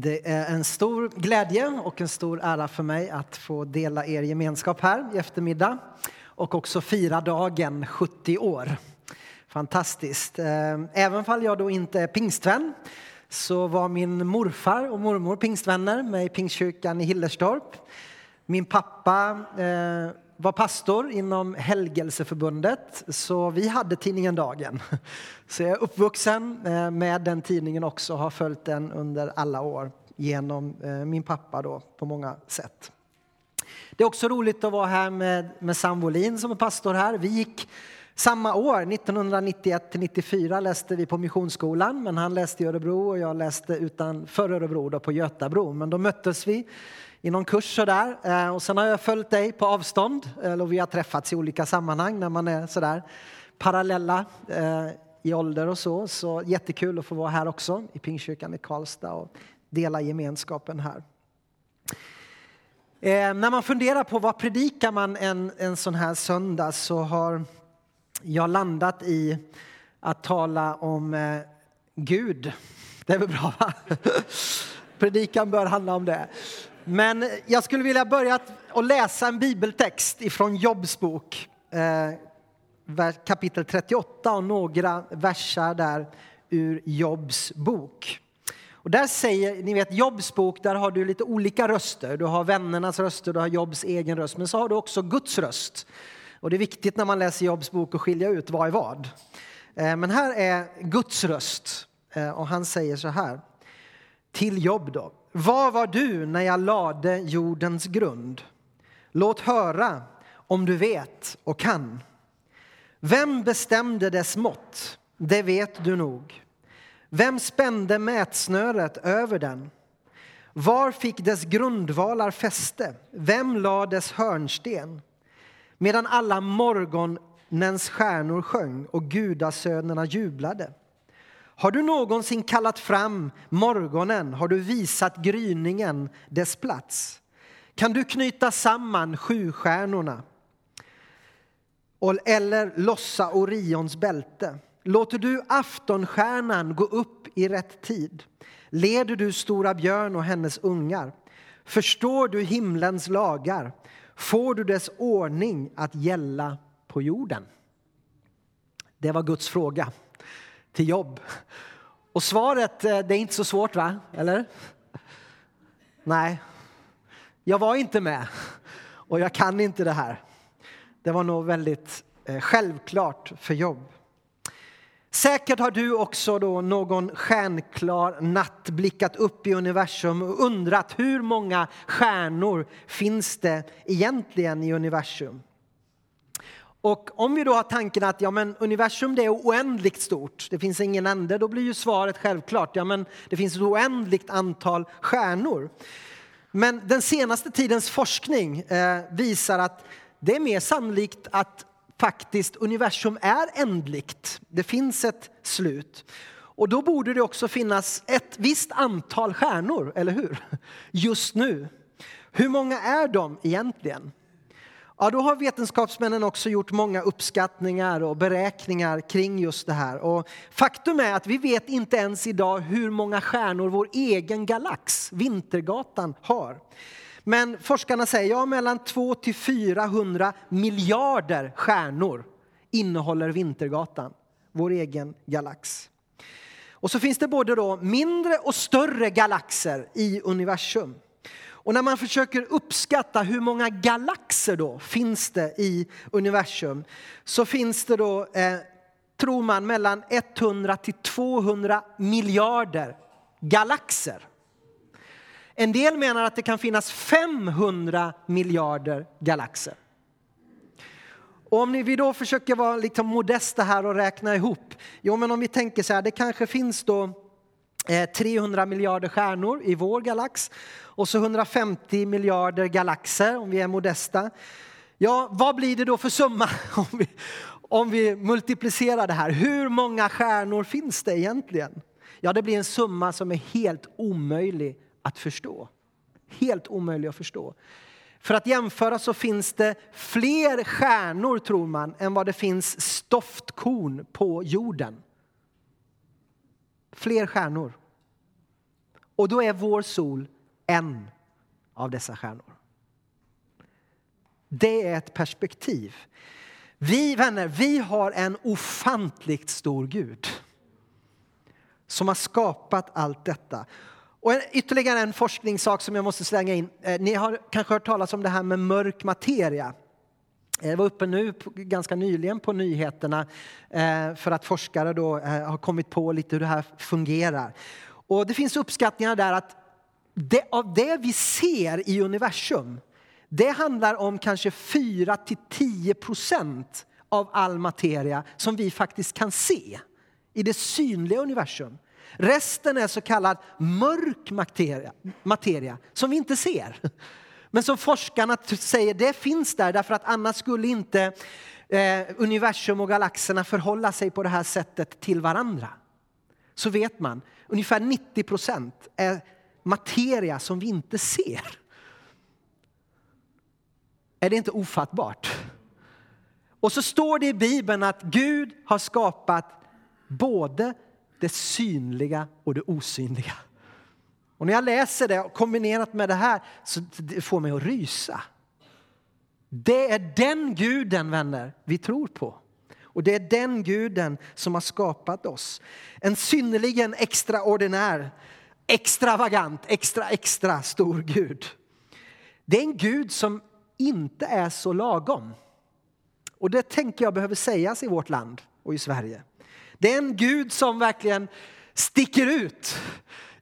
Det är en stor glädje och en stor ära för mig att få dela er gemenskap här i eftermiddag och också fira dagen 70 år. Fantastiskt. Eh, även om jag då inte är pingstvän så var min morfar och mormor pingstvänner med i Pingstkyrkan i Hillerstorp. Min pappa eh, var pastor inom Helgelseförbundet, så vi hade tidningen Dagen. Så jag är uppvuxen eh, med den tidningen också och har följt den under alla år genom eh, min pappa då, på många sätt. Det är också roligt att vara här med, med Sam Wolin som är pastor här. Vi gick samma år, 1991 till 94, läste vi på Missionsskolan, men han läste i Örebro och jag läste utanför Örebro då på Götabro. Men då möttes vi i någon kurs sådär. Eh, och sen har jag följt dig på avstånd, eller vi har träffats i olika sammanhang när man är sådär parallella eh, i ålder och så. Så jättekul att få vara här också i Pingstkyrkan i Karlstad och dela gemenskapen här. Eh, när man funderar på vad predikar man en, en sån här söndag så har jag landat i att tala om eh, Gud. Det är väl bra va? Predikan bör handla om det. Men jag skulle vilja börja att läsa en bibeltext ifrån Jobs bok, eh, kapitel 38 och några versar där ur Jobs bok. Och där säger, ni vet Jobs bok, där har du lite olika röster. Du har vännernas röster, du har Jobs egen röst, men så har du också Guds röst. Och det är viktigt när man läser Jobs bok att skilja ut vad är vad. Eh, men här är Guds röst eh, och han säger så här till Jobb då. Var var du när jag lade jordens grund? Låt höra om du vet och kan. Vem bestämde dess mått? Det vet du nog. Vem spände mätsnöret över den? Var fick dess grundvalar fäste? Vem lade dess hörnsten? Medan alla morgonens stjärnor sjöng och gudasönerna jublade. Har du någonsin kallat fram morgonen? Har du visat gryningen dess plats? Kan du knyta samman sjustjärnorna? Eller lossa Orions bälte? Låter du aftonstjärnan gå upp i rätt tid? Leder du Stora björn och hennes ungar? Förstår du himlens lagar? Får du dess ordning att gälla på jorden? Det var Guds fråga till jobb. Och svaret, eh, det är inte så svårt va? Eller? Nej, jag var inte med och jag kan inte det här. Det var nog väldigt eh, självklart för jobb. Säkert har du också då någon stjärnklar natt blickat upp i universum och undrat hur många stjärnor finns det egentligen i universum? Och om vi då har tanken att ja, men universum det är oändligt stort, det finns ingen ände, då blir ju svaret självklart, ja men det finns ett oändligt antal stjärnor. Men den senaste tidens forskning eh, visar att det är mer sannolikt att faktiskt universum är ändligt. Det finns ett slut. Och då borde det också finnas ett visst antal stjärnor, eller hur? Just nu. Hur många är de egentligen? Ja, då har vetenskapsmännen också gjort många uppskattningar och beräkningar kring just det här. Och faktum är att vi vet inte ens idag hur många stjärnor vår egen galax, Vintergatan, har. Men forskarna säger ja, mellan 200 till 400 miljarder stjärnor innehåller Vintergatan, vår egen galax. Och så finns det både då mindre och större galaxer i universum. Och när man försöker uppskatta hur många galaxer då finns det i universum så finns det då, eh, tror man, mellan 100 till 200 miljarder galaxer. En del menar att det kan finnas 500 miljarder galaxer. Och om vi då försöker vara liksom modesta här och räkna ihop. Jo, men om vi tänker så här, det kanske finns då Eh, 300 miljarder stjärnor i vår galax och så 150 miljarder galaxer om vi är modesta. Ja, vad blir det då för summa om vi, om vi multiplicerar det här? Hur många stjärnor finns det egentligen? Ja, det blir en summa som är helt omöjlig att förstå. Helt omöjlig att förstå. För att jämföra så finns det fler stjärnor, tror man, än vad det finns stoftkorn på jorden. Fler stjärnor. Och då är vår sol en av dessa stjärnor. Det är ett perspektiv. Vi vänner, vi har en ofantligt stor Gud som har skapat allt detta. Och en, ytterligare en forskningssak som jag måste slänga in. Eh, ni har kanske hört talas om det här med mörk materia. Eh, det var uppe nu ganska nyligen på nyheterna eh, för att forskare då har kommit på lite hur det här fungerar. Och det finns uppskattningar där att det, av det vi ser i universum, det handlar om kanske 4 till 10 procent av all materia som vi faktiskt kan se i det synliga universum. Resten är så kallad mörk materia, materia som vi inte ser. Men som forskarna säger, det finns där därför att annars skulle inte eh, universum och galaxerna förhålla sig på det här sättet till varandra. Så vet man, ungefär 90 procent är materia som vi inte ser. Är det inte ofattbart? Och så står det i Bibeln att Gud har skapat både det synliga och det osynliga. Och när jag läser det kombinerat med det här så det får mig att rysa. Det är den guden, vänner, vi tror på. Och det är den guden som har skapat oss. En synnerligen extraordinär, extravagant, extra, extra stor Gud. Det är en Gud som inte är så lagom. Och det tänker jag behöver sägas i vårt land och i Sverige. Det är en Gud som verkligen sticker ut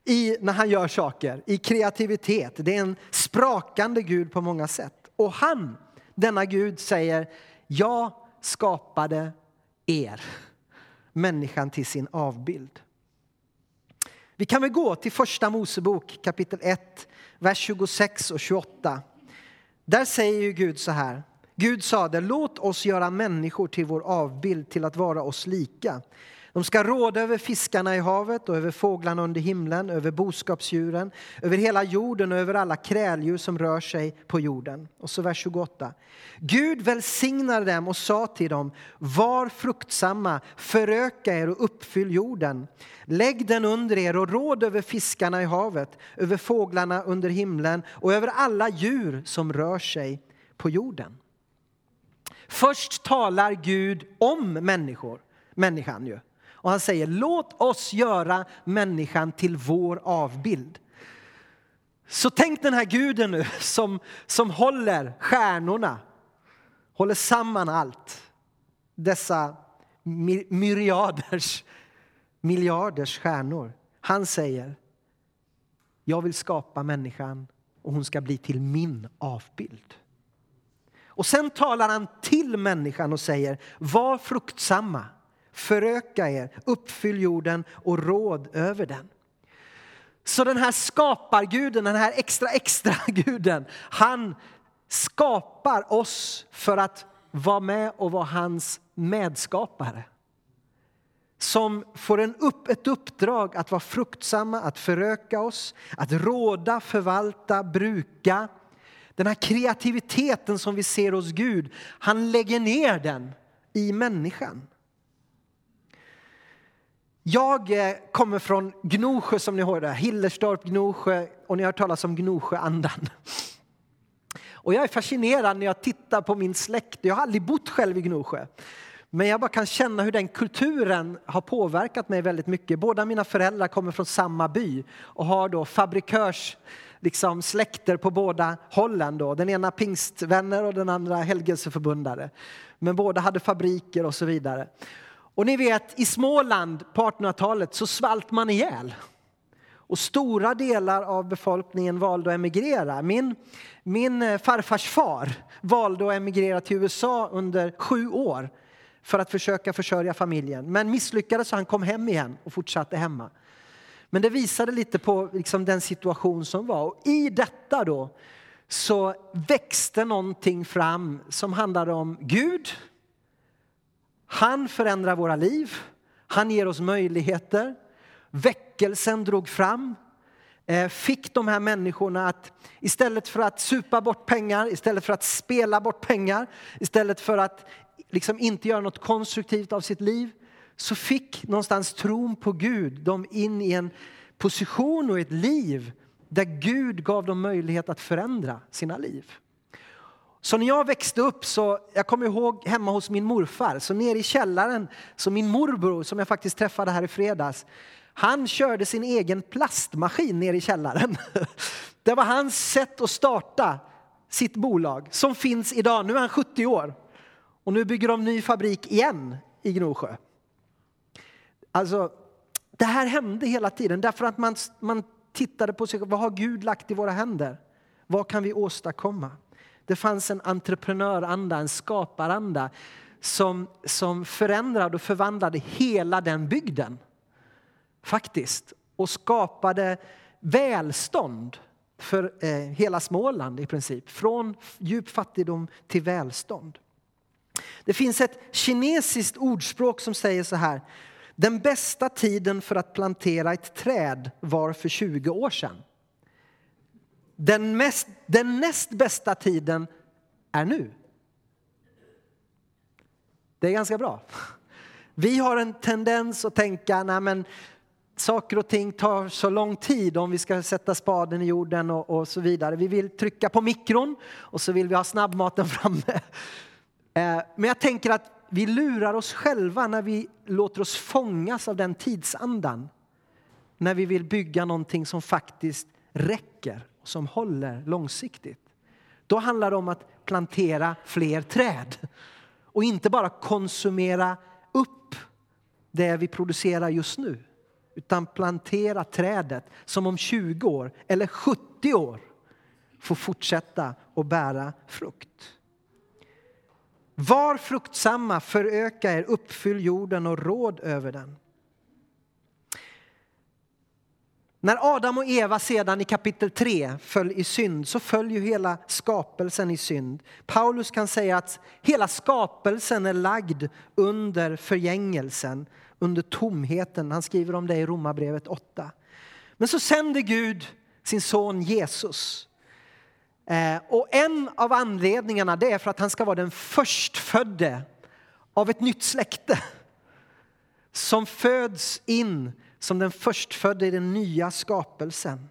i, när han gör saker, i kreativitet. Det är en sprakande Gud på många sätt. Och han, denna Gud, säger jag skapade er, människan till sin avbild. Vi kan väl gå till första Mosebok kapitel 1, vers 26 och 28. Där säger ju Gud så här. Gud sade, låt oss göra människor till vår avbild, till att vara oss lika. De ska råda över fiskarna i havet och över fåglarna under himlen, över boskapsdjuren, över hela jorden och över alla kräldjur som rör sig på jorden. Och så vers 28. Gud välsignade dem och sa till dem, var fruktsamma, föröka er och uppfyll jorden. Lägg den under er och råd över fiskarna i havet, över fåglarna under himlen och över alla djur som rör sig på jorden. Först talar Gud om människor, människan ju. Och han säger låt oss göra människan till vår avbild. Så tänk den här guden nu som, som håller stjärnorna, håller samman allt. Dessa myriaders, miljarders stjärnor. Han säger, jag vill skapa människan och hon ska bli till min avbild. Och sen talar han till människan och säger, var fruktsamma föröka er, uppfyll jorden och råd över den. Så den här skaparguden, den här extra extra guden, han skapar oss för att vara med och vara hans medskapare. Som får en upp, ett uppdrag att vara fruktsamma, att föröka oss, att råda, förvalta, bruka. Den här kreativiteten som vi ser hos Gud, han lägger ner den i människan. Jag eh, kommer från Gnosjö som ni hörde, Hillerstorp, Gnosjö och ni har hört talas om Gnosjöandan. Och jag är fascinerad när jag tittar på min släkt. Jag har aldrig bott själv i Gnosjö. Men jag bara kan känna hur den kulturen har påverkat mig väldigt mycket. Båda mina föräldrar kommer från samma by och har då fabrikörs liksom släkter på båda hållen. Då. Den ena pingstvänner och den andra helgelseförbundare. Men båda hade fabriker och så vidare. Och ni vet, i Småland på 1800-talet så svalt man ihjäl. Och stora delar av befolkningen valde att emigrera. Min, min eh, farfars far valde att emigrera till USA under sju år för att försöka försörja familjen. Men misslyckades så han kom hem igen och fortsatte hemma. Men det visade lite på liksom den situation som var. Och I detta då så växte någonting fram som handlade om Gud, han förändrar våra liv, han ger oss möjligheter. Väckelsen drog fram, eh, fick de här människorna att istället för att supa bort pengar, istället för att spela bort pengar, istället för att liksom inte göra något konstruktivt av sitt liv, så fick någonstans tron på Gud dem in i en position och ett liv där Gud gav dem möjlighet att förändra sina liv. Så när jag växte upp, så jag kommer ihåg hemma hos min morfar, så nere i källaren, så min morbror som jag faktiskt träffade här i fredags, han körde sin egen plastmaskin ner i källaren. Det var hans sätt att starta sitt bolag som finns idag. Nu är han 70 år och nu bygger de ny fabrik igen i Gnosjö. Alltså, det här hände hela tiden därför att man, man tittade på sig vad har Gud lagt i våra händer? Vad kan vi åstadkomma? Det fanns en entreprenöranda, en skaparanda som, som förändrade och förvandlade hela den bygden. Faktiskt. Och skapade välstånd för eh, hela Småland i princip. Från djup fattigdom till välstånd. Det finns ett kinesiskt ordspråk som säger så här. Den bästa tiden för att plantera ett träd var för 20 år sedan. Den, mest, den näst bästa tiden är nu. Det är ganska bra. Vi har en tendens att tänka nej men, saker och ting tar så lång tid om vi ska sätta spaden i jorden och, och, så vidare. Vi vill trycka på mikron och så vill vi ha snabbmaten framme. Eh, men jag tänker att vi lurar oss själva när vi låter oss fångas av den tidsandan. När vi vill bygga någonting som faktiskt räcker som håller långsiktigt. Då handlar det om att plantera fler träd och inte bara konsumera upp det vi producerar just nu utan plantera trädet som om 20 år eller 70 år får fortsätta att bära frukt. Var fruktsamma, föröka er, uppfyll jorden och råd över den. När Adam och Eva sedan i kapitel 3 föll i synd så föll ju hela skapelsen i synd. Paulus kan säga att hela skapelsen är lagd under förgängelsen, under tomheten. Han skriver om det i Romarbrevet 8. Men så sände Gud sin son Jesus eh, och en av anledningarna det är för att han ska vara den förstfödde av ett nytt släkte som föds in som den förstfödde i den nya skapelsen.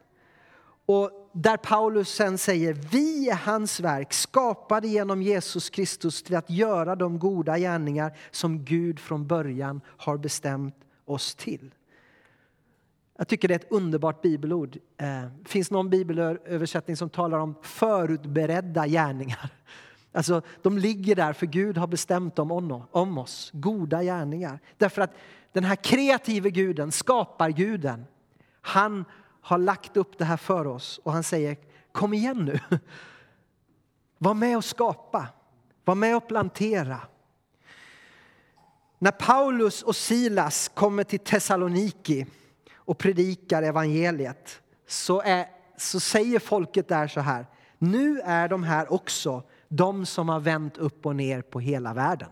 Och där Paulus sen säger vi är hans verk skapade genom Jesus Kristus till att göra de goda gärningar som Gud från början har bestämt oss till. Jag tycker det är ett underbart bibelord. Det finns någon bibelöversättning som talar om förutberedda gärningar. Alltså, de ligger där för Gud har bestämt dem om oss. Goda gärningar. Därför att den här kreativa guden, skaparguden, han har lagt upp det här för oss och han säger kom igen nu. Var med och skapa. Var med och plantera. När Paulus och Silas kommer till Thessaloniki och predikar evangeliet så, är, så säger folket där så här. Nu är de här också de som har vänt upp och ner på hela världen.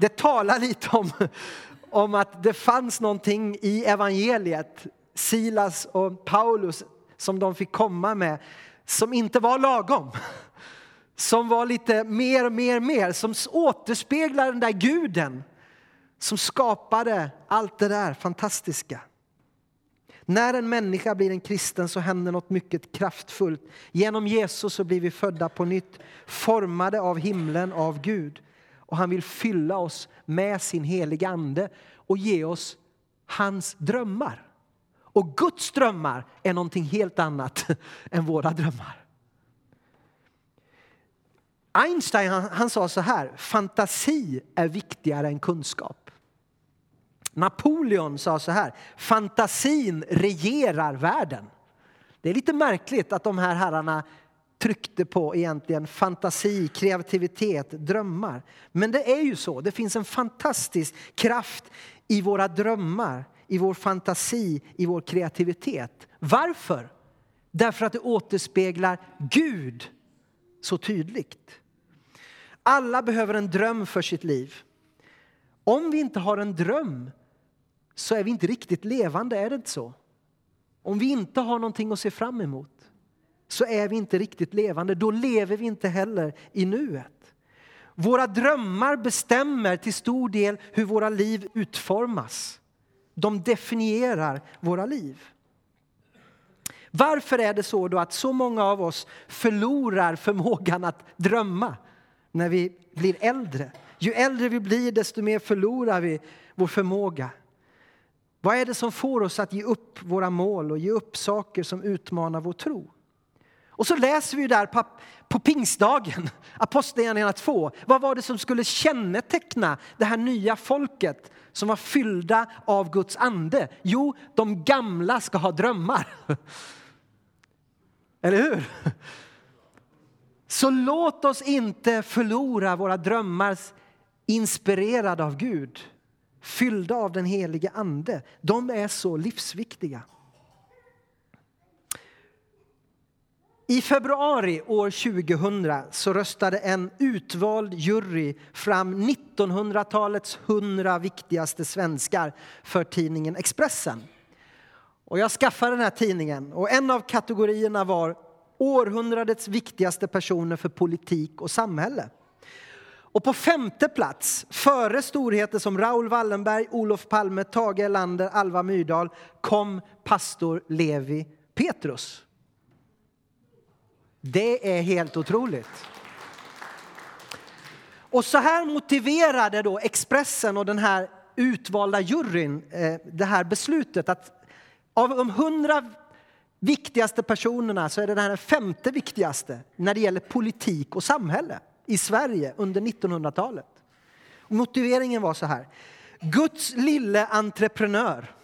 Det talar lite om, om att det fanns någonting i evangeliet, Silas och Paulus, som de fick komma med, som inte var lagom. Som var lite mer, mer, mer, som återspeglar den där guden som skapade allt det där fantastiska. När en människa blir en kristen så händer något mycket kraftfullt. Genom Jesus så blir vi födda på nytt, formade av himlen, av Gud. Och han vill fylla oss med sin heliga Ande och ge oss hans drömmar. Och Guds drömmar är någonting helt annat än våra drömmar. Einstein han, han sa så här, fantasi är viktigare än kunskap. Napoleon sa så här, fantasin regerar världen. Det är lite märkligt att de här herrarna tryckte på egentligen fantasi, kreativitet, drömmar. Men det är ju så, det finns en fantastisk kraft i våra drömmar, i vår fantasi, i vår kreativitet. Varför? Därför att det återspeglar Gud så tydligt. Alla behöver en dröm för sitt liv. Om vi inte har en dröm så är vi inte riktigt levande, är det inte så? Om vi inte har någonting att se fram emot så är vi inte riktigt levande. Då lever vi inte heller i nuet. Våra drömmar bestämmer till stor del hur våra liv utformas. De definierar våra liv. Varför är det så då att så många av oss förlorar förmågan att drömma när vi blir äldre? Ju äldre vi blir, desto mer förlorar vi vår förmåga. Vad är det som får oss att ge upp våra mål och ge upp saker som utmanar vår tro? Och så läser vi där på, på pingstdagen, Apostlagärningarna 2. Vad var det som skulle känneteckna det här nya folket som var fyllda av Guds ande? Jo, de gamla ska ha drömmar. Eller hur? Så låt oss inte förlora våra drömmar inspirerade av Gud, fyllda av den helige Ande. De är så livsviktiga. I februari år 2000 så röstade en utvald jury fram 1900-talets 100 viktigaste svenskar för tidningen Expressen. Och jag skaffade den här tidningen och en av kategorierna var århundradets viktigaste personer för politik och samhälle. Och på femte plats, före storheter som Raoul Wallenberg, Olof Palme, Tage Erlander, Alva Myrdal, kom pastor Levi Petrus. Det är helt otroligt. Och så här motiverade då Expressen och den här utvalda juryn eh, det här beslutet att av de hundra viktigaste personerna så är det den femte viktigaste när det gäller politik och samhälle i Sverige under 1900-talet. Motiveringen var så här. Guds lille entreprenör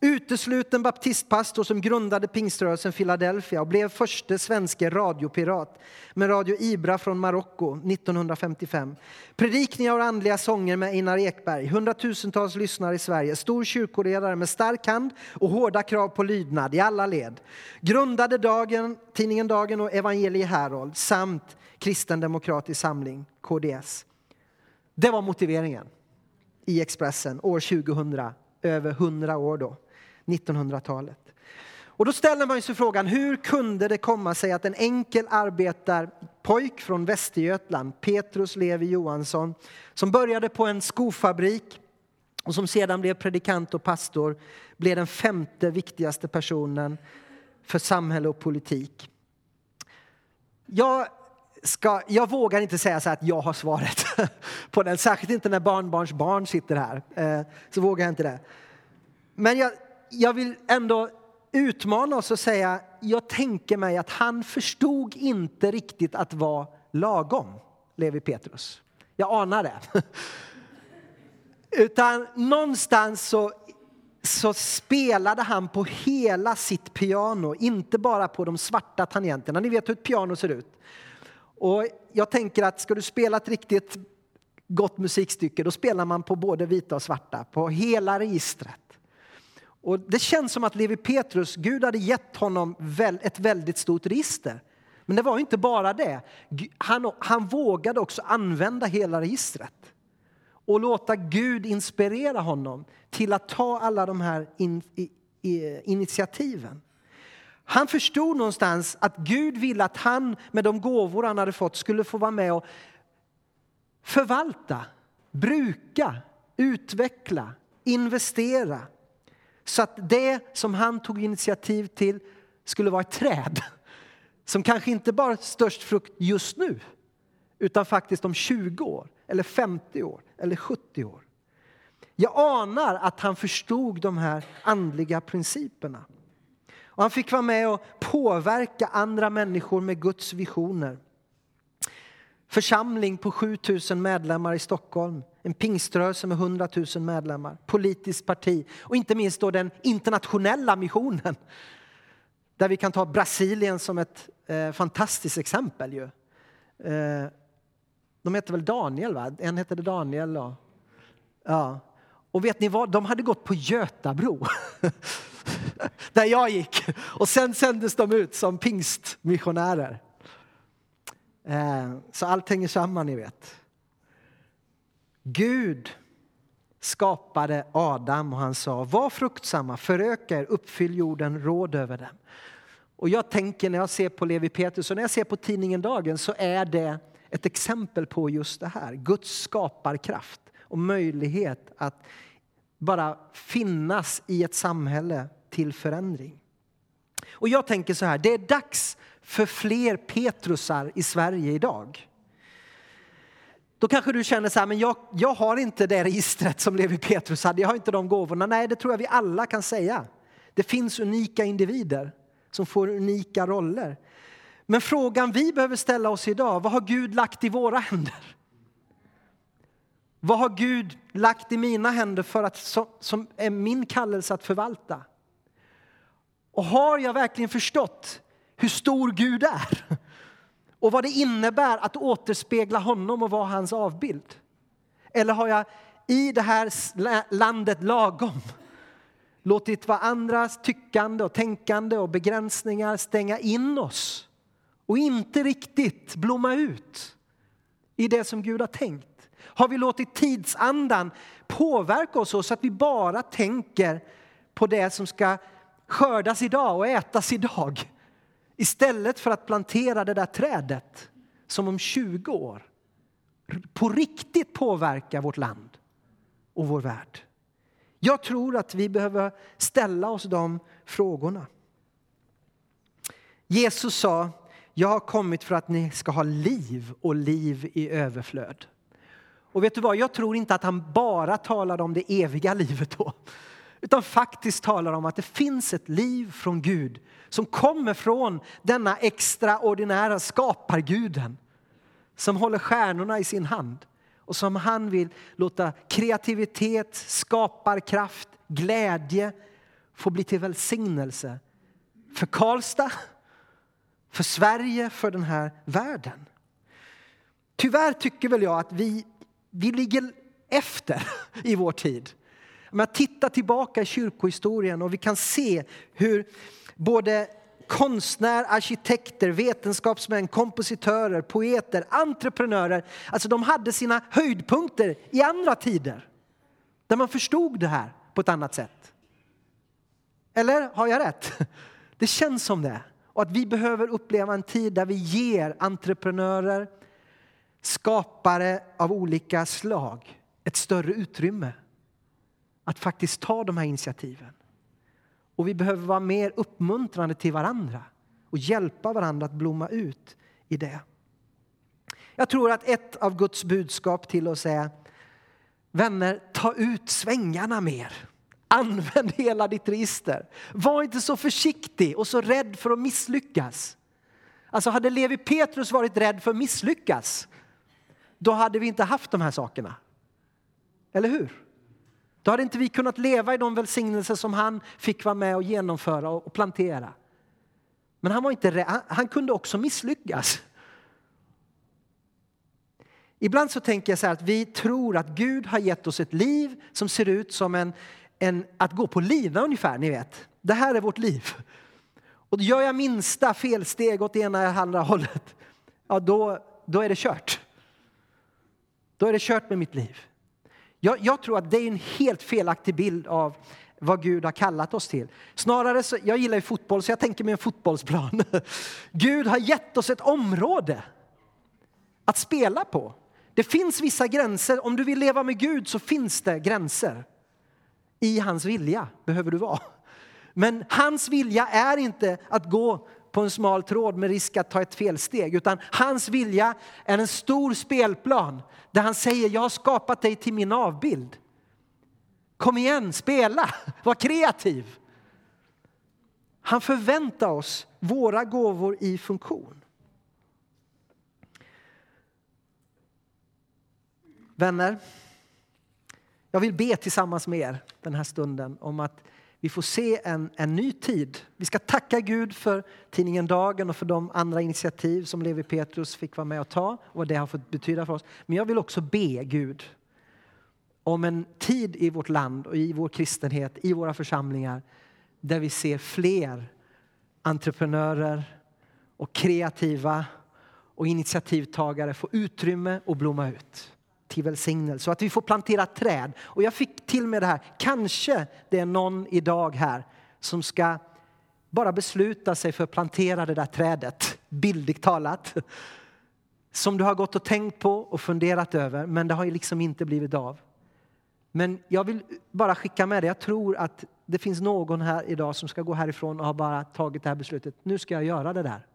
Utesluten baptistpastor som grundade pingströrelsen Philadelphia och blev förste svenske radiopirat med Radio Ibra från Marocko 1955. Predikningar och andliga sånger med Einar Ekberg. Hundratusentals lyssnare i Sverige. Stor kyrkoledare med stark hand och hårda krav på lydnad i alla led. Grundade dagen, tidningen Dagen och Evangelie Herold samt Kristen Demokratisk Samling, KDS. Det var motiveringen i Expressen år 2000, över 100 år då. 1900-talet. Och då ställer man sig frågan, hur kunde det komma sig att en enkel arbetarpojk från Västergötland, Petrus Levi Johansson, som började på en skofabrik och som sedan blev predikant och pastor, blev den femte viktigaste personen för samhälle och politik. Jag, ska, jag vågar inte säga så att jag har svaret på den, särskilt inte när barnbarns barn sitter här. Eh, så vågar jag inte det. Men jag, jag vill ändå utmana oss och säga, jag tänker mig att han förstod inte riktigt att vara lagom, Levi Petrus. Jag anar det. Utan någonstans så, så spelade han på hela sitt piano, inte bara på de svarta tangenterna. Ni vet hur ett piano ser ut. Och jag tänker att ska du spela ett riktigt gott musikstycke, då spelar man på både vita och svarta, på hela registret. Och det känns som att Levi Petrus, Gud hade gett honom ett väldigt stort register. Men det var inte bara det. Han, han vågade också använda hela registret och låta Gud inspirera honom till att ta alla de här in, i, i, initiativen. Han förstod någonstans att Gud ville att han med de gåvor han hade fått skulle få vara med och förvalta, bruka, utveckla, investera så att det som han tog initiativ till skulle vara ett träd som kanske inte bara störst frukt just nu utan faktiskt om 20 år, eller 50 år eller 70 år. Jag anar att han förstod de här andliga principerna. Och han fick vara med och påverka andra människor med Guds visioner. Församling på 7000 medlemmar i Stockholm en pingströrelse med 100 000 medlemmar, politiskt parti och inte minst då den internationella missionen. Där vi kan ta Brasilien som ett eh, fantastiskt exempel. Ju. Eh, de heter väl Daniel? va? En hette Daniel. Och, ja. och vet ni vad? De hade gått på Götabro. där jag gick. Och sen sändes de ut som pingstmissionärer. Eh, så allt hänger samman, ni vet. Gud skapade Adam och han sa var fruktsamma, föröka er, uppfyll jorden, råd över den. Och jag tänker när jag ser på Levi Petrus och när jag ser på tidningen Dagen så är det ett exempel på just det här. Guds skaparkraft och möjlighet att bara finnas i ett samhälle till förändring. Och jag tänker så här, det är dags för fler Petrusar i Sverige idag. Då kanske du känner så här, men jag, jag har inte det registret som Levi Petrus hade, jag har inte de gåvorna. Nej, det tror jag vi alla kan säga. Det finns unika individer som får unika roller. Men frågan vi behöver ställa oss idag, vad har Gud lagt i våra händer? Vad har Gud lagt i mina händer för att, som, som är min kallelse att förvalta? Och har jag verkligen förstått hur stor Gud är? Och vad det innebär att återspegla honom och vara hans avbild? Eller har jag i det här landet lagom låtit vad andras tyckande och tänkande och begränsningar stänga in oss och inte riktigt blomma ut i det som Gud har tänkt? Har vi låtit tidsandan påverka oss så att vi bara tänker på det som ska skördas idag och ätas idag istället för att plantera det där trädet som om 20 år på riktigt påverkar vårt land och vår värld? Jag tror att vi behöver ställa oss de frågorna. Jesus sa, jag har kommit för att ni ska ha liv och liv i överflöd. Och vet du vad, jag tror inte att han bara talade om det eviga livet då. Utan faktiskt talar om att det finns ett liv från Gud som kommer från denna extraordinära skaparguden som håller stjärnorna i sin hand och som han vill låta kreativitet, skaparkraft, glädje få bli till välsignelse för Karlstad, för Sverige, för den här världen. Tyvärr tycker väl jag att vi, vi ligger efter i vår tid. Men titta tillbaka i kyrkohistorien och vi kan se hur både konstnärer, arkitekter, vetenskapsmän, kompositörer, poeter, entreprenörer. Alltså de hade sina höjdpunkter i andra tider. Där man förstod det här på ett annat sätt. Eller har jag rätt? Det känns som det. Och att vi behöver uppleva en tid där vi ger entreprenörer, skapare av olika slag ett större utrymme. Att faktiskt ta de här initiativen. Och vi behöver vara mer uppmuntrande till varandra och hjälpa varandra att blomma ut i det. Jag tror att ett av Guds budskap till oss är Vänner, ta ut svängarna mer. Använd hela ditt register. Var inte så försiktig och så rädd för att misslyckas. Alltså hade Levi Petrus varit rädd för att misslyckas, då hade vi inte haft de här sakerna. Eller hur? Då hade inte vi kunnat leva i de välsignelser som han fick vara med och genomföra och plantera. Men han, var inte, han kunde också misslyckas. Ibland så tänker jag så att vi tror att Gud har gett oss ett liv som ser ut som en, en att gå på lina ungefär, ni vet. Det här är vårt liv. Och gör jag minsta felsteg åt ena eller andra hållet, ja då, då är det kört. Då är det kört med mitt liv. Jag, jag, tror att det är en helt felaktig bild av vad Gud har kallat oss till. Snarare så, jag gillar ju fotboll så jag tänker mig en fotbollsplan. Gud har gett oss ett område att spela på. Det finns vissa gränser. Om du vill leva med Gud så finns det gränser. I hans vilja behöver du vara. Men hans vilja är inte att gå på en smal tråd med risk att ta ett felsteg. Utan hans vilja är en stor spelplan där han säger jag har skapat dig till min avbild. Kom igen, spela, var kreativ. Han förväntar oss våra gåvor i funktion. Vänner, jag vill be tillsammans med er den här stunden om att vi får se en, en ny tid. Vi ska tacka Gud för tidningen Dagen och för de andra initiativ som Levi Petrus fick vara med och ta och vad det har fått betyda för oss. Men jag vill också be Gud om en tid i vårt land och i vår kristenhet, i våra församlingar där vi ser fler entreprenörer och kreativa och initiativtagare få utrymme och blomma ut till välsignelse och att vi får plantera träd. Och jag fick till med det här, kanske det är någon idag här som ska bara besluta sig för att plantera det där trädet, bildligt talat. Som du har gått och tänkt på och funderat över, men det har ju liksom inte blivit av. Men jag vill bara skicka med det. Jag tror att det finns någon här idag som ska gå härifrån och har bara tagit det här beslutet. Nu ska jag göra det där.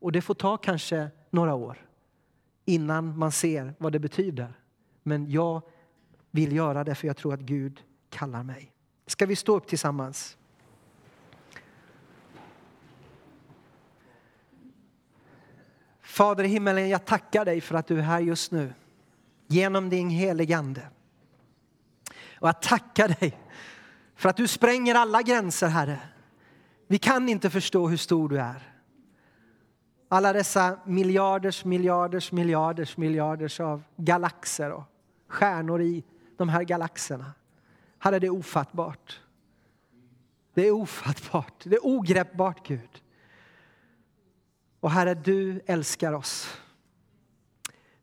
Och det får ta kanske några år innan man ser vad det betyder. Men jag vill göra det för jag tror att Gud kallar mig. Ska vi stå upp tillsammans? Fader i himmelen, jag tackar dig för att du är här just nu genom din helige Ande. Och jag tackar dig för att du spränger alla gränser, Herre. Vi kan inte förstå hur stor du är. Alla dessa miljarders, miljarders, miljarders, miljarders av galaxer och stjärnor i de här galaxerna. Herre, det är ofattbart. Det är ofattbart, det är ogreppbart, Gud. Och Herre, du älskar oss.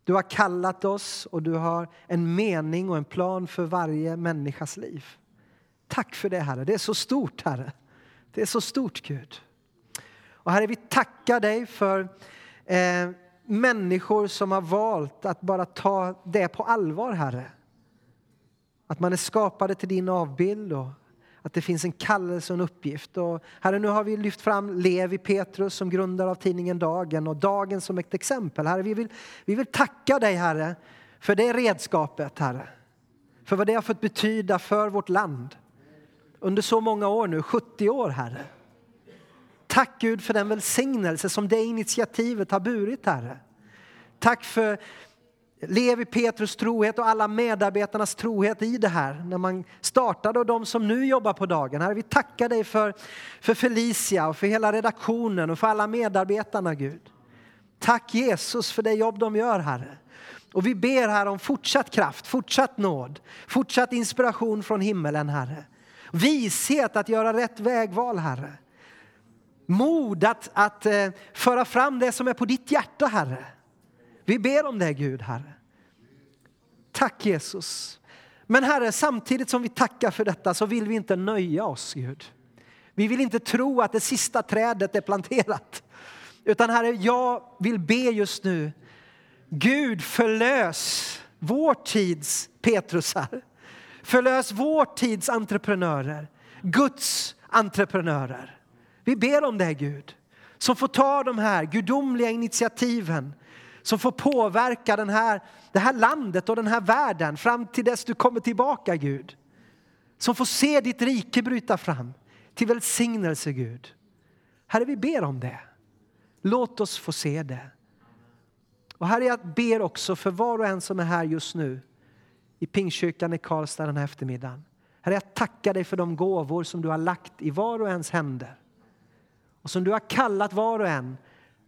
Du har kallat oss och du har en mening och en plan för varje människas liv. Tack för det, Herre. Det är så stort, Herre. Det är så stort, Gud. Och Herre, vi tackar dig för eh, människor som har valt att bara ta det på allvar, Herre. Att man är skapade till din avbild och att det finns en kallelse och en uppgift. Och herre, nu har vi lyft fram Levi Petrus som grundare av tidningen Dagen och Dagen som ett exempel. Herre, vi vill, vi vill tacka dig, Herre, för det redskapet, Herre. För vad det har fått betyda för vårt land under så många år nu, 70 år, Herre. Tack Gud för den välsignelse som det initiativet har burit, Herre. Tack för Levi Petrus trohet och alla medarbetarnas trohet i det här när man startade och de som nu jobbar på dagen. Herre, vi tackar dig för, för Felicia och för hela redaktionen och för alla medarbetarna Gud. Tack Jesus för det jobb de gör Herre. Och vi ber här om fortsatt kraft, fortsatt nåd, fortsatt inspiration från himmelen Herre. Vishet att göra rätt vägval Herre. Mod att, att eh, föra fram det som är på ditt hjärta Herre. Vi ber om det Gud, Herre. Tack Jesus. Men Herre, samtidigt som vi tackar för detta så vill vi inte nöja oss Gud. Vi vill inte tro att det sista trädet är planterat. Utan Herre, jag vill be just nu. Gud förlös vår tids Petrusar. Förlös vår tids entreprenörer. Guds entreprenörer. Vi ber om det Gud. Som får ta de här gudomliga initiativen som får påverka den här, det här landet och den här världen fram till dess du kommer tillbaka, Gud. Som får se ditt rike bryta fram till välsignelse, Gud. Herre, vi ber om det. Låt oss få se det. Och Herre, jag ber också för var och en som är här just nu i Pingstkyrkan i Karlstad den här eftermiddagen. Herre, jag tackar dig för de gåvor som du har lagt i var och ens händer och som du har kallat var och en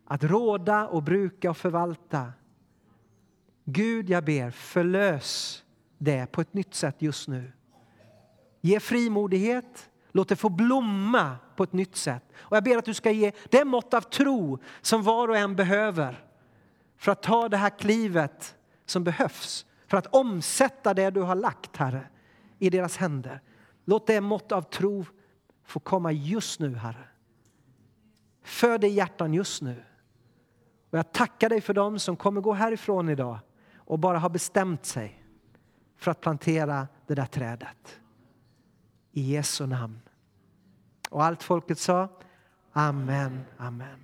att råda och bruka och förvalta. Gud, jag ber, förlös det på ett nytt sätt just nu. Ge frimodighet, låt det få blomma på ett nytt sätt. Och jag ber att du ska ge det mått av tro som var och en behöver för att ta det här klivet som behövs för att omsätta det du har lagt, Herre, i deras händer. Låt det mått av tro få komma just nu, Herre. Föd i hjärtan just nu. Och jag tackar dig för dem som kommer gå härifrån idag och bara har bestämt sig för att plantera det där trädet. I Jesu namn. Och allt folket sa Amen, amen.